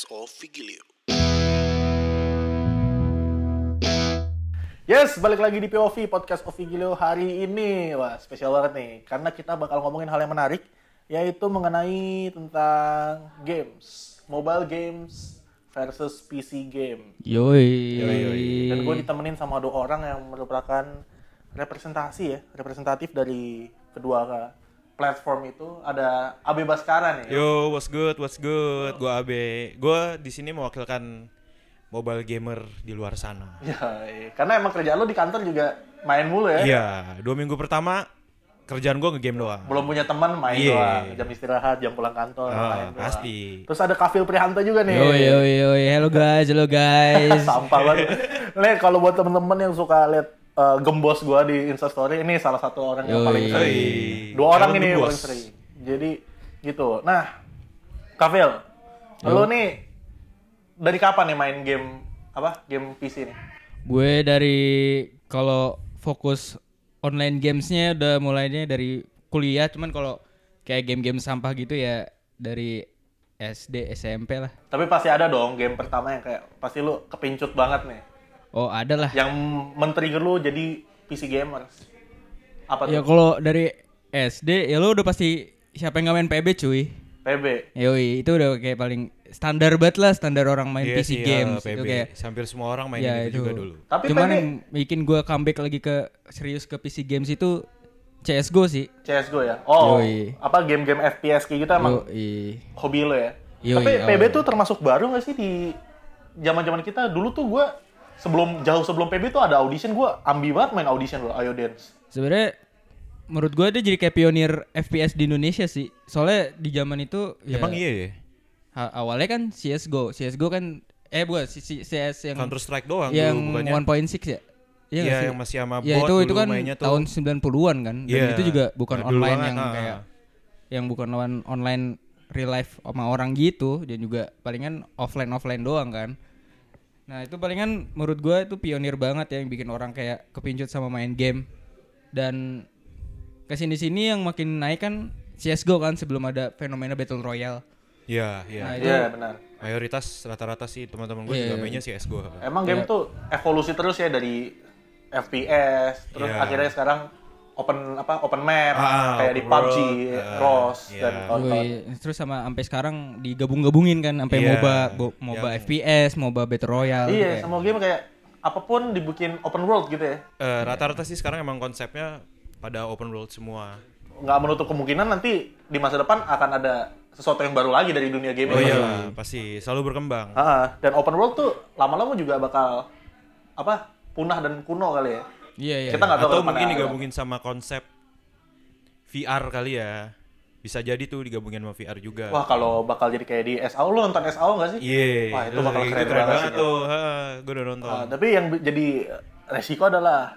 podcast of Vigilio. Yes, balik lagi di POV Podcast of Vigilio hari ini. Wah, spesial banget nih. Karena kita bakal ngomongin hal yang menarik, yaitu mengenai tentang games. Mobile games versus PC game. Yoi. Dan gue ditemenin sama dua orang yang merupakan representasi ya, representatif dari kedua platform itu. Ada Abe Baskara nih. Yo, what's good, what's good? Gua Abe. Gua di sini mewakilkan mobile gamer di luar sana. Ya, iya. karena emang kerjaan lo di kantor juga main mulu ya. Iya, dua minggu pertama kerjaan gua nge-game doang. Belum punya teman main Iya. doang. Jam istirahat, jam pulang kantor Ah, main doang. pasti. Terus ada Kafil Prihanto juga nih. Yoi, yoi, yoi. Hello guys, hello guys. Sampah banget. Nih kalau buat temen-temen yang suka lihat uh, gembos gua di Instastory, ini salah satu orang yang Yoi. paling sering. Dua orang Calon ini yang gembos. paling sering. Jadi gitu. Nah, Kafil, lo nih dari kapan nih main game apa? Game PC nih? Gue dari kalau fokus online gamesnya udah mulainya dari kuliah, cuman kalau kayak game-game sampah gitu ya dari SD, SMP lah. Tapi pasti ada dong game pertama yang kayak pasti lu kepincut banget nih. Oh ada lah. Yang men-trigger lu jadi PC gamers. Apa tuh? Ya kalau dari SD ya lo udah pasti siapa yang nggak main PB cuy. PB. Yoi, itu udah kayak paling standar banget lah standar orang main Iya PC sih, ya, games PB. itu kayak Hampir semua orang main ya itu juga dulu. Tapi Cuman PB yang bikin gue comeback lagi ke serius ke PC games itu CS:GO sih. CSGO ya? Oh, Yoi. apa game-game FPS kayak gitu emang Yoi. hobi lo ya? Yoi, Tapi oh. PB tuh termasuk baru gak sih di zaman-zaman kita? Dulu tuh gua sebelum jauh sebelum PB tuh ada audition gua ambi banget main audition lo, Ayo Dance. Sebenarnya menurut gue dia jadi kayak pionir FPS di Indonesia sih. Soalnya di zaman itu ya, Emang iya ya? awalnya kan CS:GO. CS:GO kan eh bukan si, si- CS yang Counter Strike doang yang dulu bukannya. 1.6 ya. Iya, sih? yang masih sama Ya bot itu itu dulu kan mainnya tuh. tahun 90-an kan. Dan Iya. itu juga bukan Nah, online yang ah. kayak yang bukan lawan online real life sama orang gitu dan juga palingan offline offline doang kan. Nah, itu palingan menurut gua itu pionir banget ya yang bikin orang kayak kepincut sama main game. Dan ke sini sini yang makin naik kan CS:GO kan sebelum ada fenomena Battle Royale. Iya, iya. Nah, Iya, benar. Mayoritas rata-rata sih teman-teman gue Iya, juga iya. mainnya CS:GO. Emang game tuh evolusi terus ya dari FPS, terus Iya. akhirnya sekarang open apa open map Ah, kayak di PUBG, ah, ROS iya. dan kawan-kawan. Terus sama sampai sekarang digabung-gabungin kan sampai Iya, MOBA, bo- MOBA yang- FPS, MOBA Battle Royale. Iya, kayak- semua game kayak apa pun dibikin open world gitu ya. Eh, rata-rata sih sekarang emang konsepnya pada open world semua. Nggak menutup kemungkinan nanti di masa depan akan ada sesuatu yang baru lagi dari dunia game Oh ini. iya, pasti selalu berkembang. Ah, dan open world tuh lama-lama juga bakal apa punah dan kuno kali ya. Iya, iya. Kita nggak tahu Atau mungkin ada. digabungin sama konsep VR kali ya. Bisa jadi tuh digabungin sama VR juga. Wah kalau bakal jadi kayak di SAO lo nonton SAO nggak sih? Iya, Wah, itu bakal keren gitu banget tuh. gue udah nonton. Ah, tapi yang jadi resiko adalah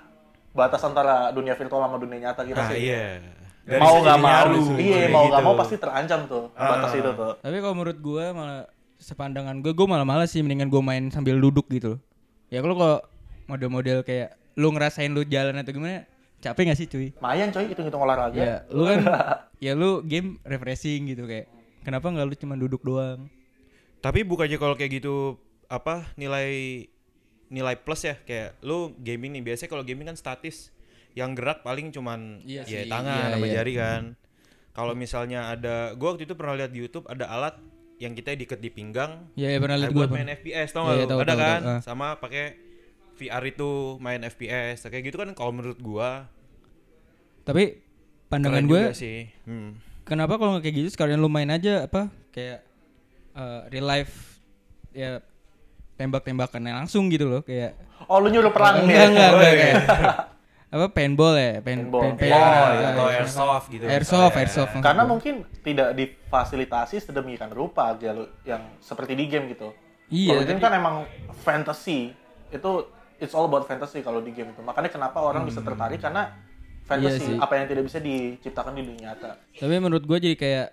batas antara dunia virtual sama dunia nyata kita ah sih. iya. Dari mau nggak mau, iya mau nggak gitu. mau pasti terancam tuh batas Ah. itu tuh. Tapi kalau menurut gua malah sepandangan gue, gue malah malas sih mendingan gue main sambil duduk gitu. Ya kalau kalau model-model kayak lu ngerasain lu jalan atau gimana, capek gak sih cuy? Mayan coy hitung-hitung olahraga. Ya, lu kan ya lu game refreshing gitu kayak. Kenapa nggak lu cuma duduk doang? Tapi bukannya kalau kayak gitu apa nilai nilai plus ya kayak lu gaming nih biasanya kalau gaming kan statis yang gerak paling cuman Iya ya sih, tangan iya, sama iya. jari kan kalau misalnya ada gua waktu itu pernah lihat di YouTube ada alat yang kita diikat di pinggang Ya, ya pernah lihat buat gue. main FPS tau Iya, gak iya, lu? tahu, ada tahu, kan tahu, ah. sama pakai VR itu main FPS kayak gitu kan kalau menurut gua Tapi pandangan gue, juga sih hmm. kenapa kalau nggak kayak gitu sekalian lu main aja apa kayak eh, real life ya tembak-tembakannya langsung gitu loh kayak Oh lu nyuruh perang nih. enggak enggak, Oh, enggak iya. kayak apa paintball ya paint, Paintball. paint, paint- Oh, eh, iya, atau airsoft gitu airsoft misalnya. airsoft Karena gua. mungkin tidak difasilitasi sedemikian rupa aja lu yang seperti di game gitu. Iya, Kalau game kan emang fantasy. Itu it's all about fantasy kalau di game itu. Makanya kenapa orang bisa tertarik karena fantasy Iya sih. apa yang tidak bisa diciptakan di dunia nyata. tapi menurut gue jadi kayak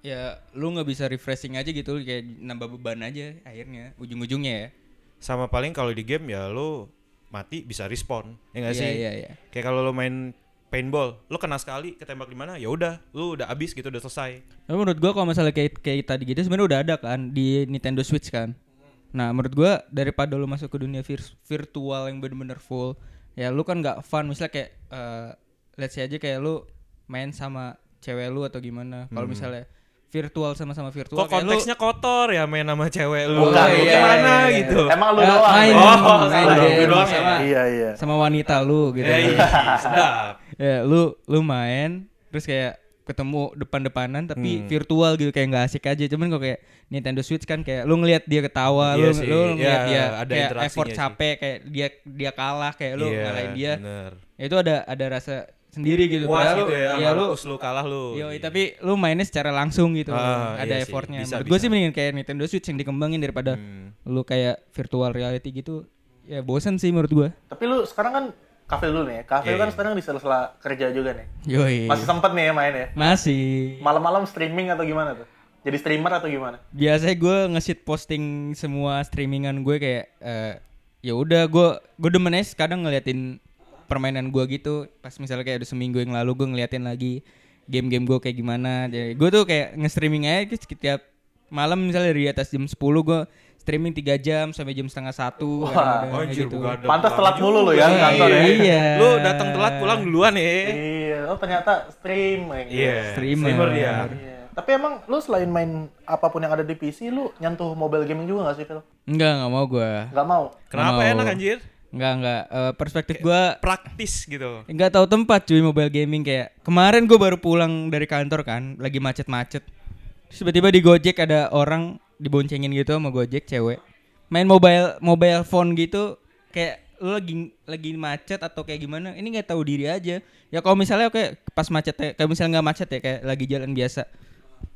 ya lu nggak bisa refreshing aja gitu kayak nambah beban aja akhirnya ujung-ujungnya ya sama paling kalau di game ya lu mati bisa respawn ya nggak Iya, sih iya, iya. kayak kalau lu main paintball lu kena sekali ketembak di mana ya udah lu udah abis gitu udah selesai Tapi menurut gua kalau misalnya kayak kayak tadi gitu sebenarnya udah ada kan di Nintendo Switch kan. Nah, menurut gua daripada lu masuk ke dunia vir- virtual yang bener-bener full, ya lu kan nggak fun misalnya kayak eh let's say aja kayak lu main sama cewek lu atau gimana. Kalau misalnya virtual sama-sama virtual kok kayak lu- konteksnya kotor ya main sama cewek lu Bukan, Lu iya, gimana iya, iya. gitu Emang lu Eh, doang. main. Oh, main game gue doang sama, Iya, iya. sama wanita lu gitu. ya iya sedap ya lu lu main terus kayak ketemu depan-depanan tapi Hmm. virtual gitu kayak nggak asik aja. Cuman kok kayak Nintendo Switch kan kayak lu ngelihat dia ketawa Iya lu sih, lu ngelihat ya, dia ada kayak interaksinya effort sih. capek kayak dia dia kalah kayak lu Iya, ngalahin dia. bener. Ya, itu ada ada rasa sendiri gitu. Padahal gitu ya ya lu lu kalah lu. Yo, tapi lu mainnya secara langsung gitu. Ah, ada iya sih, effortnya. Bisa, menurut gue bisa. sih mendingan kayak Nintendo Switch yang dikembangin daripada Hmm. lu kayak virtual reality gitu. Ya bosen sih menurut gue Tapi lu sekarang kan kafe dulu nih. Kafe Iya, kan iya. sekarang di sela-sela kerja juga nih. yoi Masih sempet nih ya main ya. masih Malam-malam streaming atau gimana tuh? Jadi streamer atau gimana? biasanya gue nge-shit posting semua streamingan gue kayak eh, ya udah gue gue demen kadang ngeliatin permainan gue gitu pas misalnya kayak udah seminggu yang lalu gue ngeliatin lagi game-game gue kayak gimana jadi gue tuh kayak nge-streaming aja gitu setiap malam misalnya dari atas jam 10 gue streaming 3 jam sampai jam setengah satu Wah, Oh, anjir, gitu. Pantas telat mulu lu ya Iya, kantor ya. iya Lu datang telat pulang duluan ya. Iya, oh ternyata streaming. Iya. Streamer. dia. Iya. Tapi emang lu selain main apa pun yang ada di PC, lu nyentuh mobile gaming juga gak sih, Phil? enggak nggak mau gue Gak mau? Kenapa Mau. enak anjir? enggak enggak Eh, perspektif gue Praktis gitu. nggak tahu tempat cuy mobile gaming kayak kemarin gue baru pulang dari kantor kan lagi macet-macet tiba-tiba di Gojek ada orang diboncengin gitu sama Gojek cewek. Main mobile mobile phone gitu kayak lu lagi lagi macet atau kayak gimana ini nggak tahu diri aja. Ya kalau misalnya oke pas macet ya kayak misalnya nggak macet ya kayak lagi jalan biasa.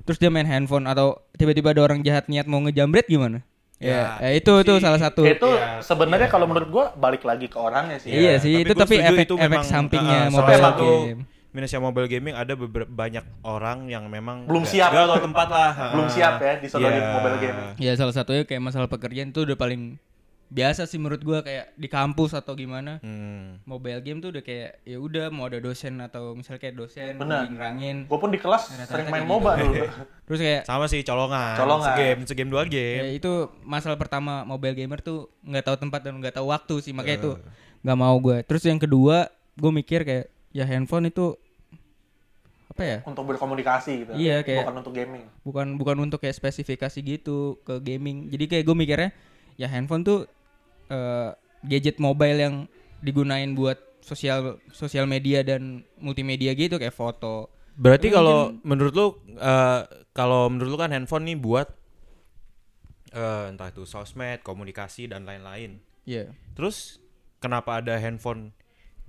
Terus dia main handphone atau tiba-tiba ada orang jahat niat mau ngejambret gimana? Ya, Ya, ya itu itu salah satu. Itu Iya, sebenarnya kalau menurut gua balik lagi ke orangnya sih. Iya ya. sih, itu gua tapi efek- itu efek memang, sampingnya uh, mobile game. Minusnya mobile gaming ada beberapa banyak orang yang memang Belum nggak- siap. nggak tahu tempat lah. Belum siap ya disodorin Iya. mobile gaming. Ya salah satunya kayak masalah pekerjaan itu udah paling biasa sih menurut gua kayak di kampus atau gimana. Hmm. Mobile game tuh udah kayak ya udah mau ada dosen atau misalnya kayak dosen nerangin. Gua pun di kelas Rata-rata sering main kayak MOBA gitu. dulu. Terus kayak Sama sih colongan. Colongan. Segame, segame dua ya game. itu masalah pertama mobile gamer tuh nggak tahu tempat dan nggak tahu waktu sih makanya itu nggak mau gua. Terus yang kedua gue mikir kayak ya handphone itu apa ya? untuk berkomunikasi gitu. Iya, kayak- bukan untuk gaming. bukan bukan untuk kayak spesifikasi gitu ke gaming jadi kayak gue mikirnya ya handphone tuh eh, gadget mobile yang digunain buat sosial sosial media dan multimedia gitu kayak foto Berarti Mungkin- kalau menurut lu eh, kalau menurut lu kan handphone nih buat eh, entah itu sosmed, komunikasi dan lain-lain. Iya Terus kenapa ada handphone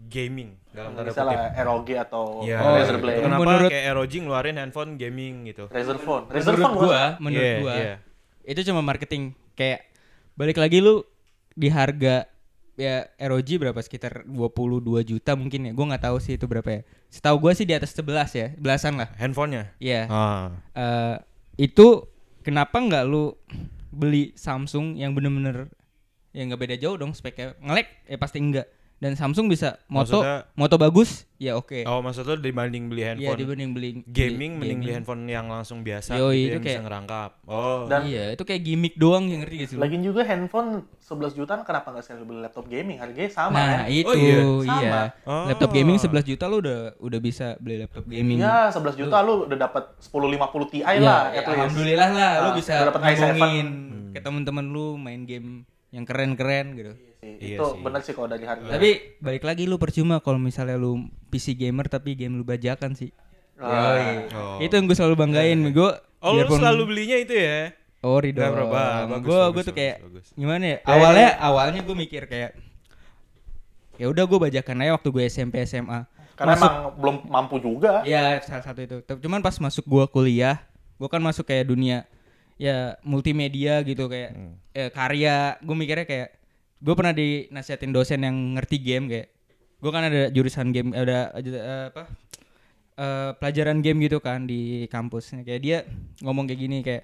gaming dalam tanda kutip? Misalnya ROG atau Ya, Oh, Razer. Blade. Kenapa Menurut- kayak ROG ngeluarin handphone gaming gitu? Razer Phone. Razer menurut Phone bukan? gua menurut Iya, gua iya. itu cuma marketing kayak balik lagi lu di harga ya ROG berapa sekitar 22 juta mungkin ya gue nggak tahu sih itu berapa ya setahu gua sih di atas 11 ya belasan lah Handphonenya? Iya Ah. eh itu kenapa nggak lu beli Samsung yang bener-bener ya nggak beda jauh dong speknya ngelek ya pasti enggak dan Samsung bisa moto Maksudnya- moto bagus ya oke Oh, maksud lu dibanding beli Iya handphone dibanding beli gaming mending beli handphone yang langsung biasa Yoi, gitu itu yang kayak- bisa ngerangkap. Oh. Dan iya itu kayak gimmick doang yang ngerti sih lu? Lagian juga handphone 11 jutaan kenapa nggak sekali beli laptop gaming? Harganya sama nah kan? itu Oh, iya? iya Sama. Oh. laptop gaming 11 juta lu udah udah bisa beli laptop gaming Ya 11 juta lu udah dapat 1050 Ti Iya, lah ya, alhamdulillah lah lu Ah, bisa i7. ngomongin ke temen-temen lu main game yang keren-keren gitu Iya itu sih. bener sih kalau dari harga. Tapi balik lagi lu percuma kalau misalnya lu PC gamer tapi game lu bajakan sih. Ah. Oh. Itu yang gue selalu banggain. Gue Oh, lu selalu belinya itu ya? Berubah. Bagus, Gue gue tuh bagus, kayak bagus. gimana ya? Awalnya awalnya gue mikir kayak ya udah gue bajakan aja waktu gue SMP SMA. Karena Masuk- emang belum mampu juga. Ya salah satu itu. Tapi Cuman pas masuk gua kuliah, gua kan masuk kayak dunia ya multimedia gitu kayak Hmm. eh, karya. Gue mikirnya kayak gue pernah dinasihatin dosen yang ngerti game kayak gue kan ada jurusan game ada eh, apa eh, pelajaran game gitu kan di kampus. Kayak dia ngomong kayak gini kayak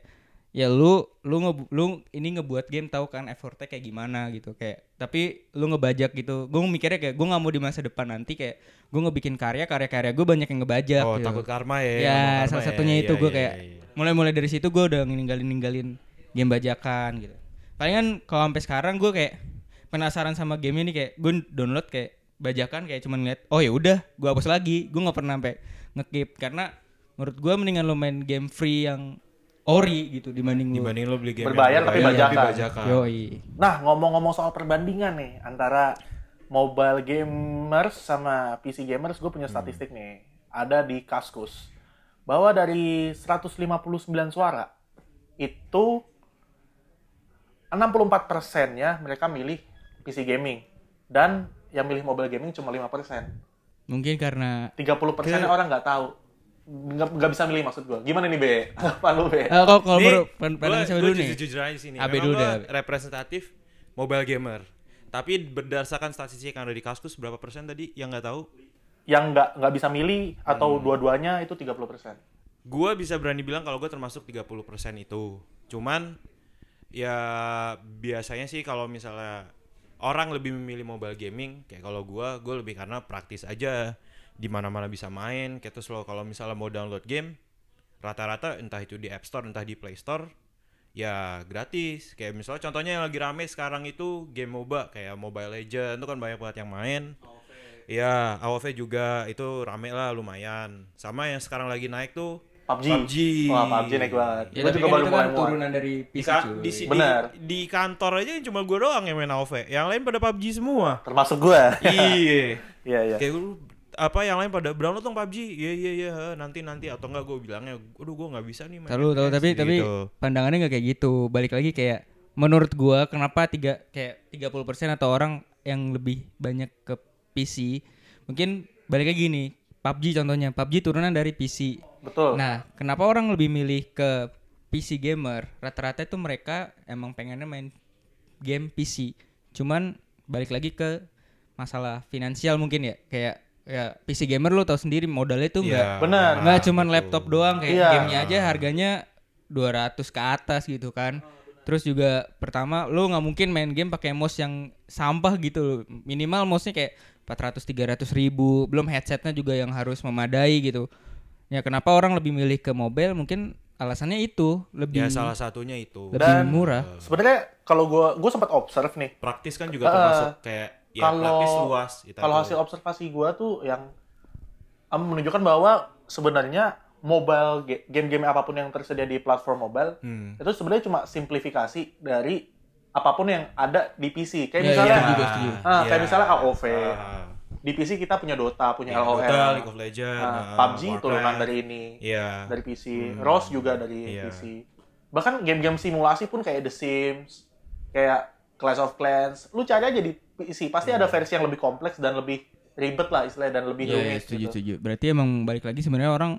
ya lu lu nge, lu ini ngebuat game tahu kan effortnya kayak gimana gitu kayak tapi lu ngebajak gitu gue mikirnya kayak gue nggak mau di masa depan nanti kayak gue ngebikin karya karya karya gue banyak yang ngebajak Oh, gitu. takut karma ya. ya karma salah ya. satunya itu Iya, gue iya, kayak iya, iya. mulai-mulai dari situ gue udah ninggalin ninggalin game bajakan gitu palingan kalau sampai sekarang gue kayak penasaran sama game ini kayak gue download kayak bajakan kayak cuman ngeliat oh ya udah gue hapus lagi gue nggak pernah sampai ngekip karena menurut gue mendingan lo main game free yang ori gitu dibanding lu Dibanding lo beli game Berbayar yang tapi berbayar bajakan. bajakan. yoi Nah, ngomong-ngomong soal perbandingan nih antara mobile gamers sama PC gamers, gue punya statistik nih. Ada di Kaskus. Bahwa dari 159 suara, itu 64 persennya mereka milih PC gaming. Dan yang milih mobile gaming cuma 5 persen. mungkin karena 30 persennya orang nggak tahu. Nggak, nggak bisa milih maksud gue. Gimana nih, Be? Apa lu, Be? Eh, kalau kalau pandangan siapa gua dulu nih jujur-jujur aja sini. Abe dulu deh, representatif mobile gamer. Tapi berdasarkan statistik yang ada di Kaskus berapa persen tadi yang nggak tahu? Yang nggak nggak bisa milih atau dua-duanya itu 30 persen. Gua bisa berani bilang kalau gue termasuk 30% itu. Cuman ya biasanya sih kalau misalnya orang lebih memilih mobile gaming kayak kalau gua gue lebih karena praktis aja. Di mana-mana bisa main kayak terus lo kalau misalnya mau download game rata-rata entah itu di App Store entah di Play Store ya gratis. Kayak misalnya contohnya yang lagi rame sekarang itu game MOBA kayak Mobile Legend itu kan banyak banget yang main. Ya, AOV juga itu rame lah lumayan. Sama yang sekarang lagi naik tuh PUBG. PUBG. Wah, PUBG naik banget. ya Gua tapi juga kan baru itu mulai kan turunan dari Di, PC ka- cuy di, di, Benar. di kantor aja yang cuma gue doang yang main AOV. Yang lain pada PUBG semua. Termasuk gua. iya. Iya, iya. Kayak lu apa yang lain pada download dong PUBG. Iya iya iya nanti nanti atau enggak gue bilangnya aduh gue nggak bisa nih main. Tahu tahu FPS," tapi tapi gitu. pandangannya nggak kayak gitu. Balik lagi kayak menurut gua kenapa tiga kayak 30% atau orang yang lebih banyak ke PC. Mungkin balik lagi gini, PUBG contohnya. PUBG turunan dari PC. Betul. Nah, kenapa orang lebih milih ke PC gamer? Rata-rata itu mereka emang pengennya main game PC. Cuman balik lagi ke masalah finansial mungkin ya. Kayak ya PC gamer lo tau sendiri modalnya tuh nggak Iya, Benar. nggak betul. cuman laptop doang kayak Iya. gamenya aja harganya 200 ke atas gitu kan. Terus juga pertama lo nggak mungkin main game pakai mouse yang sampah gitu. Minimal mouse-nya kayak 400 300 ribu. Belum headsetnya juga yang harus memadai gitu. Ya kenapa orang lebih milih ke mobile? Mungkin alasannya itu lebih Ya salah satunya itu. lebih Dan- murah. Sebenarnya kalau gua gua sempat observe nih. Praktis kan juga Eh, termasuk kayak ya kalau praktis luas gitu. kalau hasil observasi gua tuh yang em, menunjukkan bahwa sebenarnya mobile ga- game-game apa pun yang tersedia di platform mobile Hmm. itu sebenarnya cuma simplifikasi dari apa pun yang ada di PC. Kayak Iya, misalnya iya, juga setuju. ah, kayak Iya. misalnya AOV. Ah. Di PC kita punya Dota, punya Ya, LOL. Dota, League of Legends, Nah, ah, PUBG Warcraft. turunan dari ini. Iya. dari PC, Hmm. ROS juga dari Iya. PC. Bahkan game-game simulasi pun kayak The Sims, kayak Clash of Clans. Lu cari aja di PC, pasti Hmm. ada versi yang lebih kompleks dan lebih ribet lah istilahnya dan lebih Iya, iya, rumit setuju gitu. setuju. Berarti emang balik lagi sebenarnya orang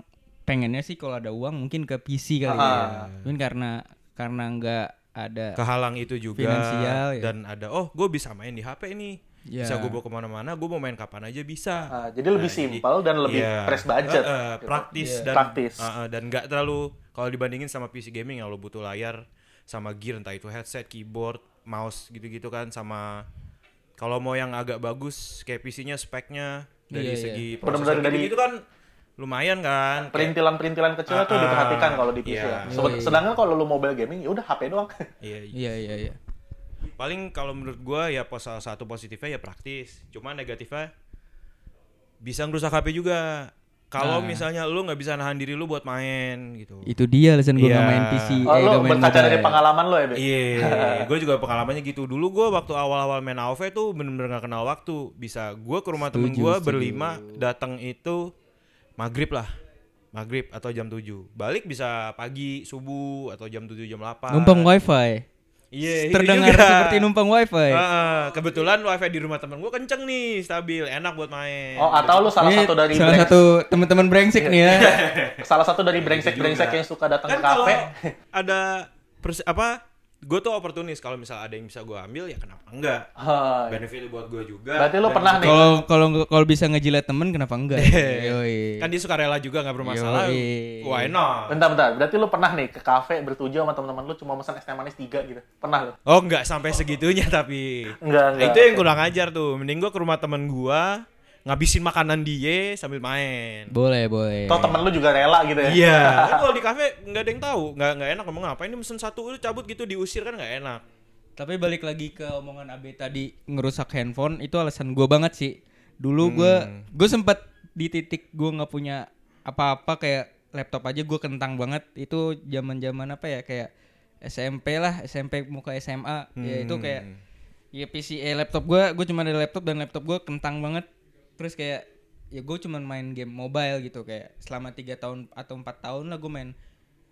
pengennya sih kalau ada uang mungkin ke PC kali ya. Ah. Mungkin karena karena nggak ada kehalang itu juga Finansial, ya. dan ada oh gue bisa main di HP nih Ya. bisa gue bawa ke mana-mana gue mau main kapan aja bisa Ah, jadi lebih Nah, simpel dan lebih Iya. press budget. Eh, gitu. praktis Iya. dan Praktis. eh, eh, dan nggak terlalu kalau dibandingin sama PC gaming yang lo butuh layar sama gear entah itu headset keyboard mouse gitu-gitu kan sama kalau mau yang agak bagus kayak PC-nya speknya dari Iya, iya. segi Bener-bener prosesor dari- gitu kan lumayan kan Perintilan-perintilan kecil tuh Ah, diperhatikan kalau di PC. iya. ya. Yoi. Sedangkan kalau lu mobile gaming ya udah HP doang. iya, iya. Iya iya iya. paling kalau menurut gua ya pos salah satu positifnya ya praktis cuma negatifnya bisa ngerusak HP juga kalau Nah. misalnya lu nggak bisa nahan diri lu buat main gitu Itu dia alasan gue Iya. nggak main PC. Oh, eh, lu berkaca dari pengalaman lo ya, Be? Iya, gue juga pengalamannya gitu. Dulu gue waktu awal-awal main AoV tuh bener-bener gak kenal waktu. Bisa gue ke rumah temen Setuju, gue setuju. berlima, datang itu maghrib lah, maghrib atau jam 7 Balik bisa pagi, subuh atau jam 7 jam 8 Numpang wifi. Iya, itu Terdengar juga. seperti numpang wifi. Ah, kebetulan wifi di rumah temen gue kenceng nih, stabil, enak buat main. Oh, atau lu salah Ini satu dari salah brengsek- satu teman-teman brengsek nih ya. salah satu dari brengsek-brengsek yang suka datang kan ke kafe. kalau ada pers- apa gue tuh oportunis kalau misal ada yang bisa gue ambil ya kenapa enggak Oh, iya. benefit buat gue juga Berarti lo pernah nih Kalau kalau kalau bisa ngejilat temen kenapa enggak? Yoi. kan dia suka rela juga nggak bermasalah Yoi. why not Bentar, bentar. Berarti lu pernah nih ke kafe bertujuh sama teman-teman lu cuma pesan es teh manis tiga gitu. Pernah lu? oh enggak sampai segitunya tapi Enggak, Nah, enggak. itu yang kurang ajar tuh mending gue ke rumah temen gue ngabisin makanan dia sambil main Boleh, boleh. Toh temen lu juga rela gitu ya. Iya, kan kalau di kafe nggak ada yang tahu, nggak nggak enak ngomong apa ini mesen satu udah cabut gitu diusir kan nggak enak. Tapi balik lagi ke omongan Abe tadi ngerusak handphone itu alasan gue banget sih. Dulu gue gue sempet di titik gue nggak punya apa-apa kayak laptop aja gue kentang banget. Itu zaman zaman apa ya kayak SMP lah SMP muka SMA ya itu kayak ya PC eh, laptop gue gue cuma ada laptop dan laptop gue kentang banget. Terus kayak ya gue cuma main game mobile gitu kayak selama tiga tahun atau empat tahun lah gue main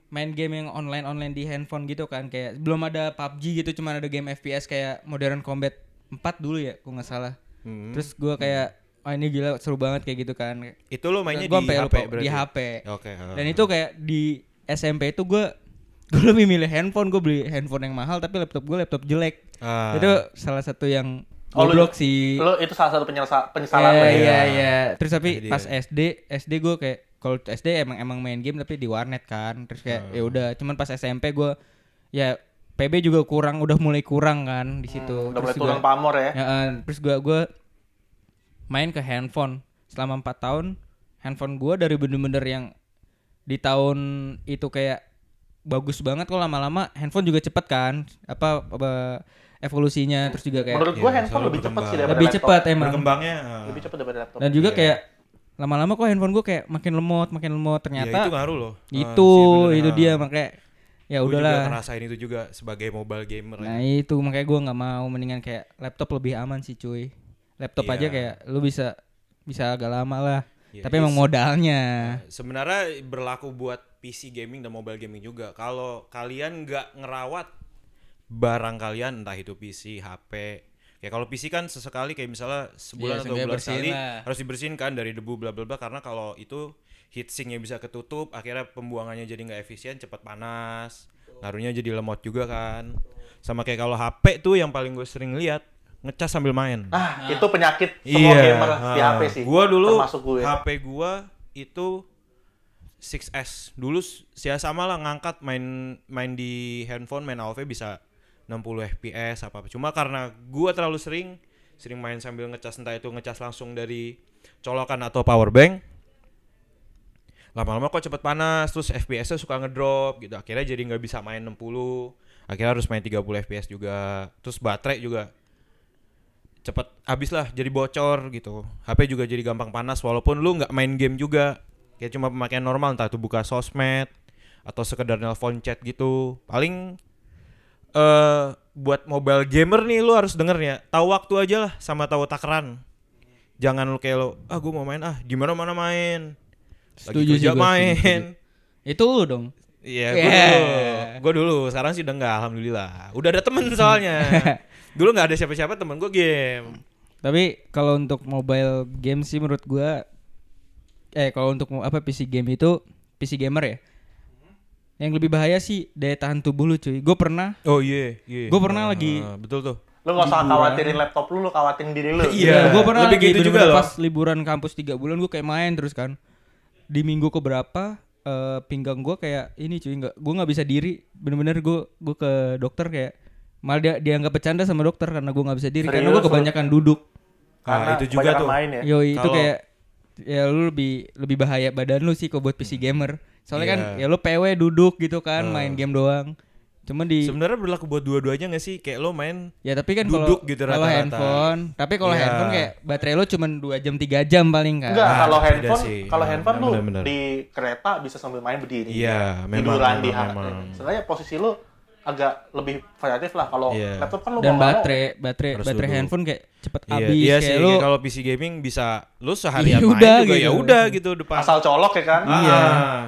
main game yang online online di handphone gitu kan kayak belum ada PUBG gitu cuma ada game FPS kayak Modern Combat 4 dulu ya gue nggak salah Hmm. terus gue kayak oh ini gila seru banget kayak gitu kan Itu lo mainnya Gua di HP lupa, berarti? di HP Oke. ah. dan itu kayak di SMP itu gue gue lebih milih handphone gue beli handphone yang mahal tapi laptop gue laptop jelek Ah. itu salah satu yang Oh, lu- goblok sih Lu itu salah satu penyelesa- penyesalan Iya ya. iya iya. Terus tapi Jadi pas ya. SD SD gue kayak kalau SD emang emang main game tapi di warnet kan. Terus kayak Hmm. ya udah. Cuman pas SMP gue ya PB juga kurang udah mulai kurang kan di situ. Hmm, Udah mulai Terus juga- pamor ya. Ya, eh, terus gue gue main ke handphone selama empat tahun. Handphone gue dari bener-bener yang di tahun itu kayak bagus banget kok lama-lama handphone juga cepet kan apa, apa evolusinya terus juga kayak Menurut gua Iya, handphone lebih cepat sih daripada lebih cepat emang berkembangnya. ah. Lebih cepat daripada laptop. dan juga Iya. kayak lama-lama kok handphone gue kayak makin lemot makin lemot Ya, ternyata itu ngaruh loh. Ah, itu sih, bener. itu Ah. dia makanya ya Gua juga udahlah ngerasain itu juga sebagai mobile gamer. ya. nah itu makanya gue nggak mau mendingan kayak laptop lebih aman sih cuy laptop Iya. aja kayak lu bisa bisa agak lama lah Iya, tapi emang is- modalnya Sebenarnya berlaku buat PC gaming dan mobile gaming juga. Kalau kalian nggak ngerawat barang kalian entah itu PC, HP. Ya kalau PC kan sesekali kayak misalnya sebulan atau seenggaknya bulan sekali lah. harus dibersihin kan dari debu bla bla bla karena kalau itu heatsinknya bisa ketutup akhirnya pembuangannya jadi nggak efisien cepat panas ngaruhnya jadi lemot juga kan sama kayak kalau HP tuh yang paling gue sering lihat ngecas sambil main Ah, itu penyakit semua gamer di ah. HP sih. Gua dulu termasuk gue. HP gua itu 6S. Dulu s- ya sama lah ngangkat main main di handphone main AOV bisa 60 FPS apa apa. Cuma karena gua terlalu sering sering main sambil ngecas entah itu ngecas langsung dari colokan atau power bank. Lama-lama kok cepet panas terus FPS-nya suka ngedrop gitu. Akhirnya jadi nggak bisa main 60. Akhirnya harus main 30 FPS juga. Terus baterai juga cepet habis lah jadi bocor gitu HP juga jadi gampang panas walaupun lu nggak main game juga kayak cuma pemakaian normal entah itu buka sosmed atau sekedar nelpon chat gitu paling eh buat mobile gamer nih lu harus denger ya tahu waktu aja lah sama tahu takaran jangan lu kayak lo ah gue mau main ah gimana mana main lagi Setuju kerja gua, setuju, main itu lu dong Iya, gue Yeah. dulu. Gue dulu. Sekarang sih udah enggak, alhamdulillah. Udah ada temen soalnya. dulu nggak ada siapa-siapa temen gue game. tapi kalau untuk mobile game sih menurut gua eh kalau untuk apa PC game itu PC gamer ya yang lebih bahaya sih daya tahan tubuh lu cuy gue pernah Oh iya, iya. Gua pernah Ah, lagi- betul tuh. Lu gak usah khawatirin laptop lu, lu khawatirin diri lu. Iya. gue pernah lebih lagi gitu juga loh. pas liburan kampus tiga bulan gue kayak main terus kan di minggu keberapa eh, pinggang gue kayak ini cuy nggak gue nggak bisa diri bener-bener gue gue ke dokter kayak malah dia dianggap bercanda sama dokter karena gue nggak bisa diri karena gue Serius lu? kebanyakan duduk Karena Ah, itu juga tuh. main ya. Yo itu kayak ya lu lebih lebih bahaya badan lu sih kok buat PC gamer. Soalnya kan Iya. ya lu PW duduk gitu kan Hmm. main game doang. Cuma di Sebenarnya berlaku buat dua-duanya gak sih? Kayak lo main ya tapi kan kalau duduk gitu kalau rata-rata. handphone, tapi kalau Iya. handphone kayak baterai lu cuma 2 jam 3 jam paling kan. Enggak, Ah, kalau handphone, kalau Ah, handphone lu di kereta bisa sambil main berdiri. Iya, memang, Tiduran di memang, HP. memang. Sebenarnya posisi lu agak lebih variatif lah. Kalau Iya. laptop kan lu Dan baterai, baterai, Harus baterai duduk. handphone kayak cepet Iya, habis iya kayak sih. lu Kalau PC gaming bisa lu seharian Iya, main udah juga gitu. ya udah gitu depan. asal colok ya kan. Iya. Ah.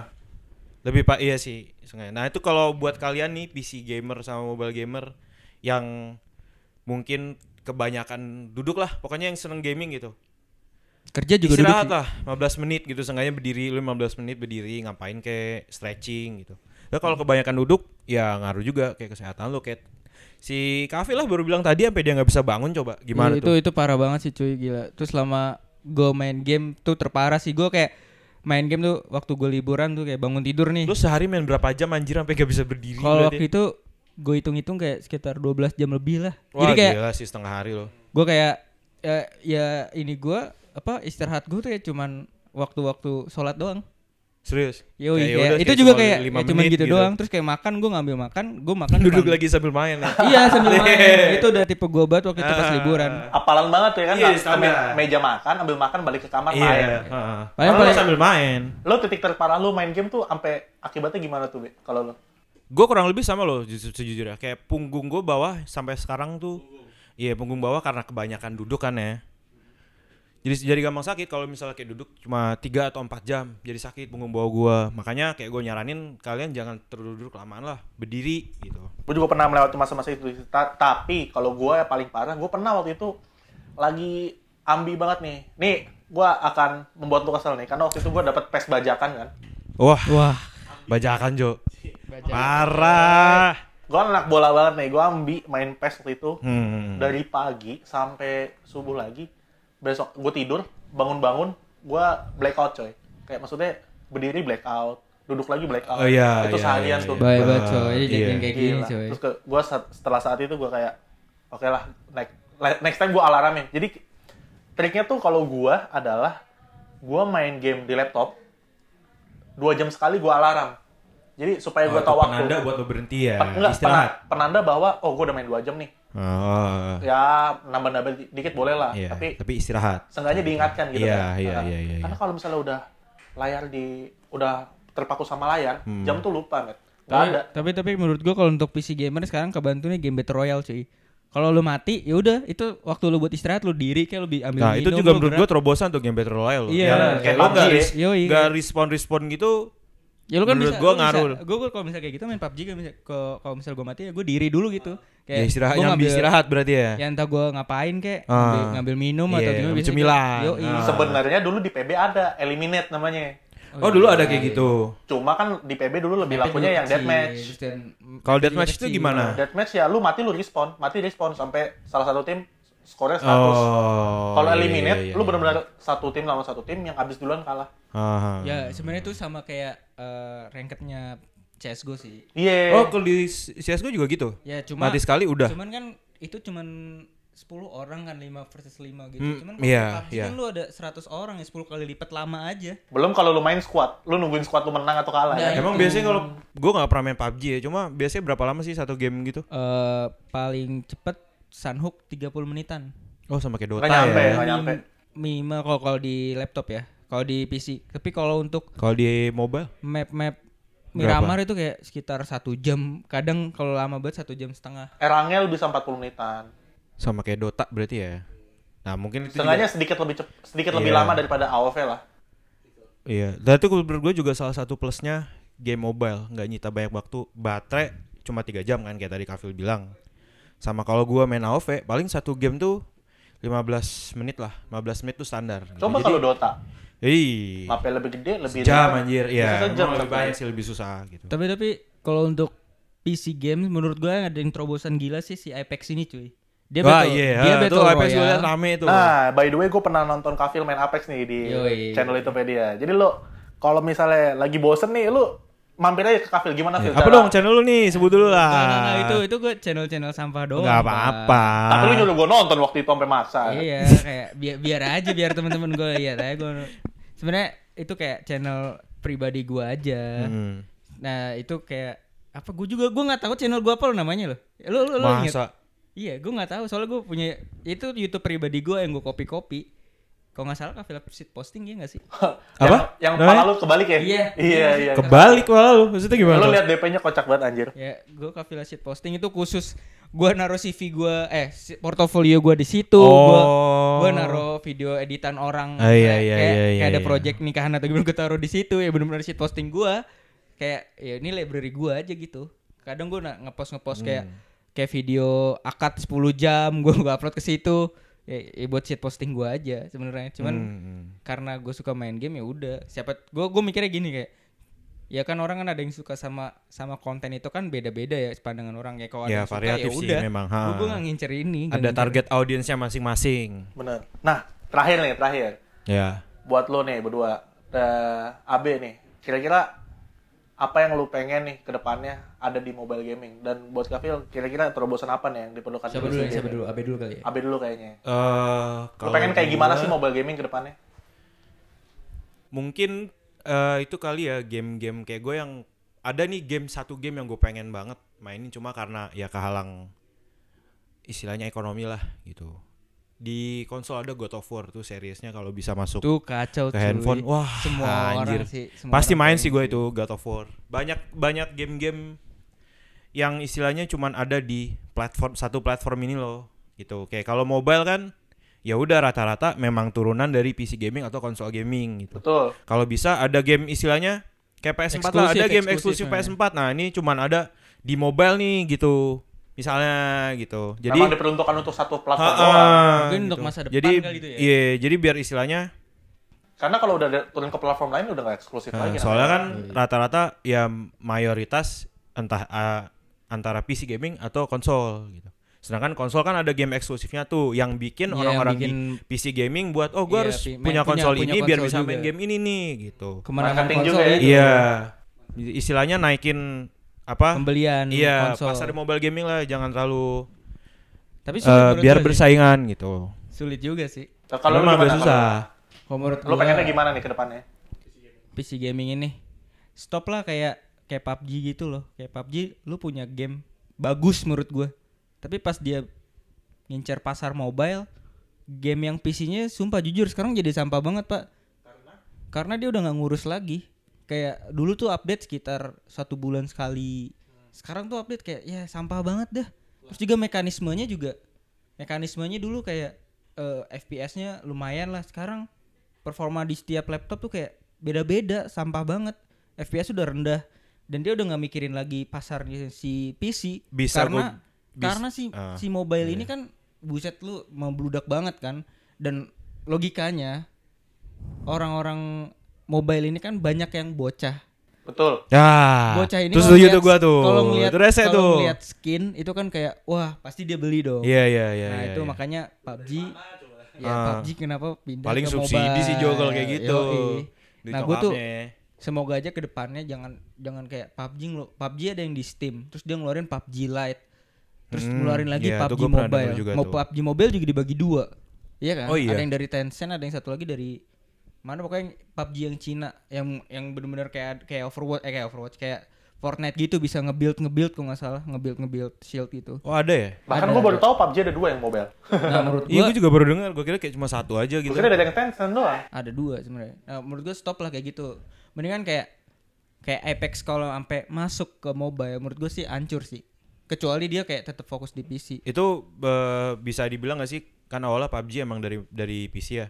Lebih pak iya sih. sengaja. Nah itu kalau buat kalian nih PC gamer sama mobile gamer yang mungkin kebanyakan duduk lah, pokoknya yang seneng gaming gitu. kerja juga duduk. Istirahat sih. lah 15 menit gitu, sengaja berdiri lu 15 menit berdiri ngapain kayak stretching gitu. Ya kalau kebanyakan duduk ya ngaruh juga kayak kesehatan lu kayak si Kavi lah baru bilang tadi sampai dia nggak bisa bangun coba gimana Iya, itu tuh? itu parah banget sih cuy gila. Terus selama gue main game tuh terparah sih gue kayak main game tuh waktu gue liburan tuh kayak bangun tidur nih. Lu sehari main berapa jam anjir sampai gak bisa berdiri? Kalau waktu itu gue hitung-hitung kayak sekitar 12 jam lebih lah. Wah, Jadi kayak gila sih setengah hari loh. gue kayak ya, ya ini gue apa istirahat gue tuh ya cuman waktu-waktu sholat doang. Serius? Kayak kayak, yaudah, itu kayak juga cuma kayak ya cuman menit gitu, doang. Terus kayak makan gue ngambil makan, gue makan Duduk depan- lagi sambil main ya. Iya sambil main. itu udah tipe gue banget waktu itu pas Ah. liburan. Apalan banget tuh ya kan Iya, me- meja makan, ambil makan balik ke kamar main. Iya. heeh. Paling paling- sambil main. Lo titik terparah lu main game tuh sampai akibatnya gimana tuh, Be? Kalau lo? Gue kurang lebih sama ju- sejujurnya. Kayak punggung gue bawah sampai sekarang tuh. Iya punggung bawah karena kebanyakan duduk kan ya. Jadi jadi gampang sakit kalau misalnya kayak duduk cuma 3 atau 4 jam jadi sakit punggung bawah gua. Makanya kayak gue nyaranin kalian jangan terduduk kelamaan lah, berdiri gitu. Gue juga pernah melewati masa-masa itu. Ta- tapi kalau gue ya paling parah, gue pernah waktu itu lagi ambi banget nih. Nih, gue akan membuat lu kesel nih, karena waktu itu gue dapat pes bajakan kan. Wah, Wah. bajakan Jo. Parah. Gue anak bola banget nih, gue ambi main pes waktu itu Hmm. dari pagi sampai subuh lagi. Besok gue tidur, bangun-bangun, gue blackout coy. Kayak maksudnya berdiri blackout, duduk lagi blackout. Oh, iya, itu iya, seharian iya, tuh. iya. Baik banget Ah, coy. Ini iya. kayak gini Gila. coy. Terus ke, gue setelah saat itu gue kayak, oke lah, next, next time gue alaramin. Jadi triknya tuh kalau gue adalah gue main game di laptop dua jam sekali gue alarm. Jadi supaya gue tahu waktu. penanda buat lo berhenti ya. Pen- enggak, Istirahat. pena- penanda bahwa oh gue udah main dua jam nih. Oh. Ya nambah-nambah di- dikit boleh lah. Iya, Tapi tapi istirahat. seenggaknya diingatkan gitu Iya, kan. iya, iya, iya, Karena iya. kalau misalnya udah layar di udah terpaku sama layar, Hmm. jam tuh lupa, Met. Gak Tapi, ada. tapi tapi menurut gua kalau untuk PC gamer sekarang kebantu nih game Battle Royale cuy. Kalau lu mati, ya udah itu waktu lu buat istirahat lu diri kayak lu bi- ambil Nah, minum. itu juga lu menurut gue terobosan tuh game Battle Royale. Iya, Ya, kayak PUBG nggak ya. res- Yoi. nggak respon-respon gitu. Ya lu kan Menurut bisa, gua bisa- ngaruh. Gua gua kalau misalnya kayak gitu main PUBG kan bisa ke- kalau misalnya gua mati ya gua diri dulu gitu. Ya istirahat, gua nyambi istirahat berarti ya. Ya entah gua ngapain kayak Ah. ngambil, ngambil minum atau Iya, gimana biasanya cemilan. Ah. Sebenarnya dulu di PB ada eliminate namanya. Oh, dulu ada kayak gitu. Cuma kan di PB dulu lebih lakunya yang deathmatch. Kalau deathmatch itu gimana? Deathmatch ya lu mati lu respawn, mati respawn sampai salah satu tim skornya 100. Oh. Kalau iya, eliminate, iya, iya, lu iya. benar-benar satu tim lawan satu tim yang habis duluan kalah. Aha. Ya sebenarnya itu sama kayak eh, rankednya CS:GO sih. Iya. Oh, kalau di CS:GO juga gitu. Ya cuma Mati sekali udah. Cuman kan itu cuman 10 orang kan 5 versus 5 gitu. Hmm, cuman kalau iya, PUBG iya. kan lu ada 100 orang ya 10 kali lipat lama aja. Belum kalau lu main squad, lu nungguin squad lu menang atau kalah. Nah, ya. Emang itu. biasanya kalau gue nggak pernah main PUBG ya, cuma biasanya berapa lama sih satu game gitu? Eh paling cepet Sunhook 30 menitan. Oh, sama kayak Dota nyampe, ya. nggak nyampe. Mi- Minimal kalau kalau di laptop ya. Kalau di PC. Tapi kalau untuk Kalau di mobile? map-map Berapa? Miramar itu kayak sekitar satu jam. Kadang kalau lama banget satu jam setengah. Erangel bisa 40 menitan. Sama kayak Dota berarti ya. Nah, mungkin itu Setengahnya juga, sedikit lebih cep, sedikit lebih Iya. lama daripada AoV lah. Iya. Dan itu menurut gue juga salah satu plusnya game mobile, nggak nyita banyak waktu. Baterai cuma tiga jam kan kayak tadi Kafil bilang. Sama kalau gua main AoV, paling satu game tuh 15 menit lah. 15 menit tuh standar. Coba kalau Dota, Ih. mapnya lebih gede, lebih Jam anjir, iya. Memang lebih banyak sih lebih susah gitu. Tapi tapi kalau untuk PC games menurut gue ada yang terobosan gila sih si Apex ini cuy. Dia Wah, battle, iya, dia battle tuh Apex gue rame tuh. Nah, by the way, gue pernah nonton Kafil main Apex nih di Yoi. channel itu dia. Jadi lo kalau misalnya lagi bosen nih, lu mampir aja ke Kafil gimana Fil? Iya, Apa dong channel lu nih? Sebut dulu lah. Nah, nah, nah, itu itu gue channel-channel sampah doang. Pak. apa-apa. Tapi lu nyuruh gue nonton waktu itu sampai maksa. Iya, kayak biar biar aja biar teman-teman gue lihat aja gue. Sebenarnya itu kayak channel pribadi gue aja. Hmm. Nah, itu kayak apa gue juga gue nggak tahu channel gue apa lo namanya lo. Lo lo, lo inget? Masa? Iya, gue nggak tahu soalnya gue punya itu YouTube pribadi gue yang gue copy-copy. Kalau nggak salah Kafila Shit posting ya nggak sih? Apa? Yang, yang kepala lu kebalik ya? Iya. Iya, iya. Kebalik malah lu. Maksudnya gimana? Lu lihat DP-nya kocak banget anjir. Ya, gue Kafila Shit posting itu khusus gue naruh CV gue eh portofolio gue di situ. Oh. gue naruh video editan orang Ah, iya, kayak, iya, kayak, iya, kayak iya, ada iya. project nikahan atau gimana gue taruh di situ ya benar-benar shit posting gue kayak ya ini library gue aja gitu kadang gue nak ngepost ngepost kayak Hmm. kayak video akad 10 jam gue gue upload ke situ ya, ya buat shit posting gue aja sebenarnya cuman Hmm. karena gue suka main game ya udah siapa gue gue mikirnya gini kayak ya kan orang kan ada yang suka sama sama konten itu kan beda-beda ya pandangan orang ya kalau ada Ya, yang suka variatif ya sih udah memang, ha. gue nggak ngincer ini nggak Ada ngincer- target audiensnya masing-masing. Bener. Nah, terakhir nih, terakhir. Ya. Buat lo nih berdua, eh, AB nih. Kira-kira apa yang lu pengen nih ke depannya ada di mobile gaming? Dan buat Kafil, kira-kira terobosan apa nih yang diperlukan? siapa di dulu siapa dulu abe dulu kali ya AB dulu kayaknya. Eh, Lu pengen kayak gimana gua- sih mobile gaming ke depannya? Mungkin eh, itu kali ya game-game kayak gue yang ada nih game satu game yang gue pengen banget mainin cuma karena ya kehalang istilahnya ekonomi lah gitu. Di konsol ada God of War tuh seriesnya kalau bisa masuk tuh kacau ke cuy. handphone wah semua anjir. orang sih semua Pasti orang main sih gue itu God of War. Banyak banyak game-game yang istilahnya cuman ada di platform satu platform ini loh gitu. Kayak kalau mobile kan ya udah rata-rata memang turunan dari PC gaming atau konsol gaming gitu. Betul. Kalau bisa ada game istilahnya kayak PS4 lah, ada game eksklusif eksklusif PS4. Nah, ini cuman ada di mobile nih gitu. Misalnya gitu. Jadi Memang diperuntukkan untuk satu platform doang. Mungkin untuk masa depan jadi, kali itu ya? Iya, jadi biar istilahnya Karena kalau udah ada- turun ke platform lain udah nggak eksklusif Nah, lagi. soalnya kan namanya. rata-rata ya mayoritas entah uh, antara PC gaming atau konsol gitu. Sedangkan konsol kan ada game eksklusifnya tuh yang bikin Iya, orang-orang bikin PC gaming buat oh gue Iya, harus main- punya punya- konsol punya ini biar konsol bisa main game ini nih gitu. konsol juga ya. itu. Iya. Istilahnya naikin apa? pembelian Iya, konsol pasar mobile gaming lah jangan terlalu tapi sulit menurut biar sih. bersaingan gitu. sulit juga sih Nah, kalau lu Memang gimana? agak susah. kalau menurut Lu pengennya gimana nih ke depannya? PC gaming ini stop lah kayak kayak PUBG gitu loh kayak PUBG lu punya game bagus menurut gue tapi pas dia ngincer pasar mobile game yang PC-nya sumpah jujur sekarang jadi sampah banget pak karena dia udah nggak ngurus lagi kayak dulu tuh update sekitar satu bulan sekali. Sekarang tuh update kayak ya sampah banget dah. Terus juga mekanismenya juga mekanismenya dulu kayak eh, FPS-nya lumayan lah. Sekarang performa di setiap laptop tuh kayak beda-beda sampah banget. FPS udah rendah. Dan dia udah nggak mikirin lagi pasarnya si PC Bisa karena bis- karena si ah, si mobile ini kan buset lu membludak banget kan. Dan logikanya orang-orang mobile ini kan banyak yang bocah Betul. Ya. bocah ini Terus setuju tuh gua tuh. kalau ngeliat Itu kalau tuh. ngeliat skin itu kan kayak wah pasti dia beli dong Iya iya iya. nah iya, itu iya. makanya PUBG ya Ah. PUBG kenapa pindah paling ke subsidi sih Jo kalau kayak gitu. Yoi. Nah, gua tuh semoga aja ke depannya jangan jangan kayak PUBG ngelu- PUBG ada yang di Steam terus dia ngeluarin PUBG Lite terus Hmm, ngeluarin lagi iya, tuh PUBG Mobile juga mau tuh. PUBG Mobile juga dibagi dua iya kan Oh, iya. ada yang dari Tencent ada yang satu lagi dari mana pokoknya yang PUBG yang Cina yang yang benar-benar kayak kayak Overwatch eh kayak Overwatch kayak Fortnite gitu bisa nge-build nge-build kalau nggak salah nge-build nge-build shield itu Oh ada ya? Bahkan gue baru tahu PUBG ada dua yang mobile. nah menurut Iya gua gue juga baru dengar. Gue kira kayak cuma satu aja gitu. Gue kira ada yang Tencent doang. ada dua sebenarnya. Nah, menurut gue stop lah kayak gitu. Mendingan kayak kayak Apex kalau sampai masuk ke mobile menurut gue sih hancur sih. Kecuali dia kayak tetap fokus di PC. Itu eh, bisa dibilang gak sih? Kan awalnya PUBG emang dari dari PC ya.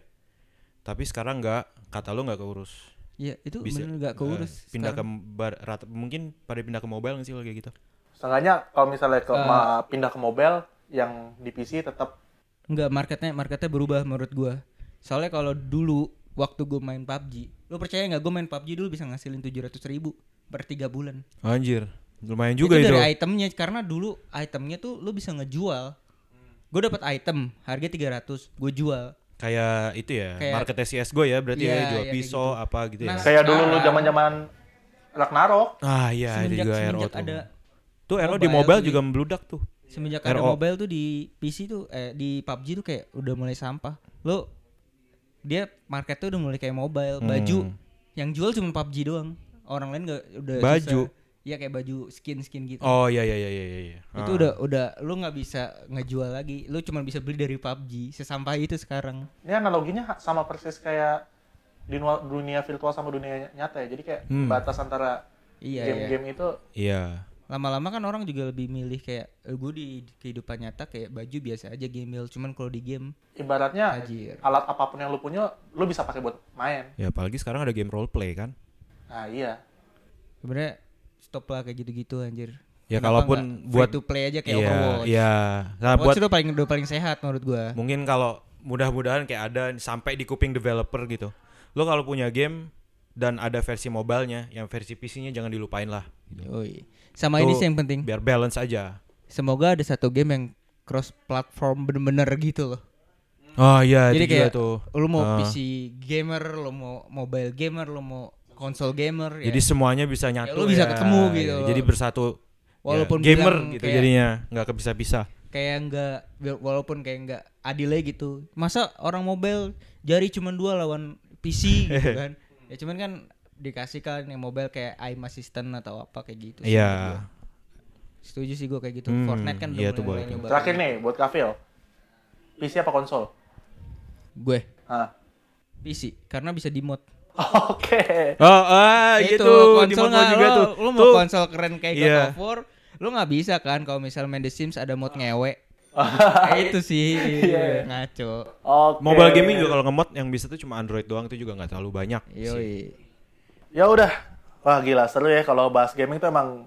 Tapi sekarang nggak. Kata lo nggak keurus. Iya, itu Bisa bener nggak eh, keurus. pindah ke bar, rata, mungkin pada pindah ke mobile nggak sih kalau kayak gitu? Setengahnya kalau misalnya ke ma- pindah ke mobile yang di PC tetap Enggak, marketnya marketnya berubah menurut gua. Soalnya kalau dulu waktu gue main PUBG, lu percaya nggak gue main PUBG dulu bisa ngasilin 700 ribu per tiga bulan. Anjir. Lumayan juga itu itu. dari itemnya karena dulu itemnya tuh lu bisa ngejual. Gue dapat item harga 300, gue jual. Kayak itu ya. Kayak- marketnya CSGO ya berarti Iya, ya jual iya, kayak pisau gitu. apa gitu ya. Nah, kayak dulu lu sekarang- zaman-zaman Ragnarok. ah iya ada semenjak juga RO tuh. ada Tuh RO di mobile tuh juga membludak tuh. semenjak ada RO. mobile tuh di PC tuh eh di PUBG tuh kayak udah mulai sampah. Lo dia market tuh udah mulai kayak mobile, baju Hmm. yang jual cuma PUBG doang. Orang lain nggak udah Baju? susah. Iya kayak baju skin-skin gitu. Oh iya iya iya iya iya. Itu Ah. udah udah lu nggak bisa ngejual lagi. Lu cuma bisa beli dari PUBG. Sesampah itu sekarang. Ini analoginya sama persis kayak di dunia virtual sama dunia nyata ya. Jadi kayak Hmm. batas antara Iya, iya. game-game itu Iya. Lama-lama kan orang juga lebih milih kayak eh, gue di kehidupan nyata kayak baju biasa aja gembel. Cuman kalau di game ibaratnya Tajir. alat apa pun yang lu punya lu bisa pakai buat main. Ya apalagi sekarang ada game role play kan. Nah, iya. sebenarnya stop lah kayak gitu-gitu anjir. Ya Kenapa kalaupun buat to play aja kayak Iya, Overwatch. Iya. Nah, Overwatch buat udah paling udah paling sehat menurut gua. mungkin kalau mudah-mudahan kayak ada sampai di kuping developer gitu. Lo kalau punya game dan ada versi mobilenya, yang versi PC-nya jangan dilupain lah. Yoi. Sama ini Tuh, sih yang penting. Biar balance aja. Semoga ada satu game yang cross platform bener-bener gitu loh. Oh iya, Jadi itu juga kayak tuh. lu mau Ah. PC gamer, lu mau mobile gamer, lu mau konsol gamer ya. Jadi semuanya bisa nyatu. lu bisa ya. ketemu gitu loh. Jadi bersatu. Walaupun ya, gamer gitu kayak- jadinya, nggak kepisah-pisah. kayak enggak walaupun kayak enggak adilnya gitu. Masa orang mobile jari cuma dua lawan PC gitu kan. Ya cuman kan dikasih kan yang mobile kayak aim assistant atau apa kayak gitu sih Iya. Setuju sih gue kayak gitu. Hmm, Fortnite kan iya udah tuh mulai boleh tuh. nyoba. Terakhir nih buat Kafil. PC apa konsol? Gue Ah. PC karena bisa di mod. Oke. Oh, ah itu gitu. Di konsol mod nggak juga lo, tuh. Lu mau Tuh. konsol keren kayak God Iya. of War, lu nggak bisa kan kalau misal main The Sims ada mod ngewe. Kayak itu sih Iya. ngaco. Oke. Mobile gaming juga kalau ngemod yang bisa tuh cuma Android doang itu juga nggak terlalu banyak. sih. Yoi. Ya udah. Wah gila seru ya kalau bahas gaming tuh emang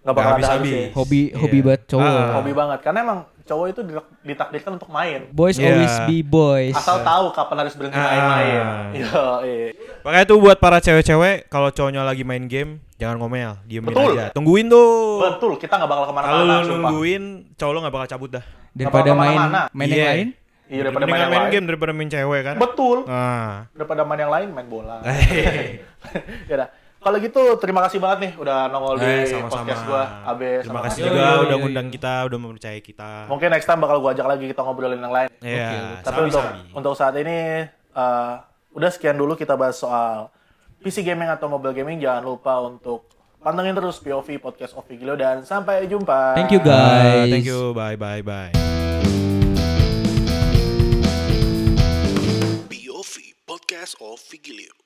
nggak bakal Nggak ada habis-habis. habisnya. Hobi Iya. hobi banget cowok. Ah. Hobi banget karena emang cowok itu ditak- ditakdirkan untuk main. Boys Iya. always be boys. Asal tahu kapan harus berhenti Ah. main-main. Yo, iya. Makanya tuh buat para cewek-cewek kalau cowoknya lagi main game jangan ngomel, diemin Betul. aja. Tungguin tuh. Betul, kita nggak bakal Kalau ke mana-mana. sumpah. nungguin, cowok lu nggak bakal cabut dah. Daripada main main yang Iya. lain. Iya daripada main yang main lain. game daripada main cewek kan. Betul. Nah. Daripada main yang lain main bola. ya udah. Kalau gitu terima kasih banget nih udah nongol Eh, di sama-sama. podcast gua Abe Terima sama kasih juga Yoi, udah ngundang kita, udah mempercayai kita. Mungkin next time bakal gua ajak lagi kita ngobrolin yang lain. Iya, Tapi untuk untuk saat ini eh, udah sekian dulu kita bahas soal PC gaming atau mobile gaming. Jangan lupa untuk pantengin terus POV podcast of Gilo dan sampai jumpa. Thank you guys. thank you. Bye bye bye. POV Podcast of Vigilio.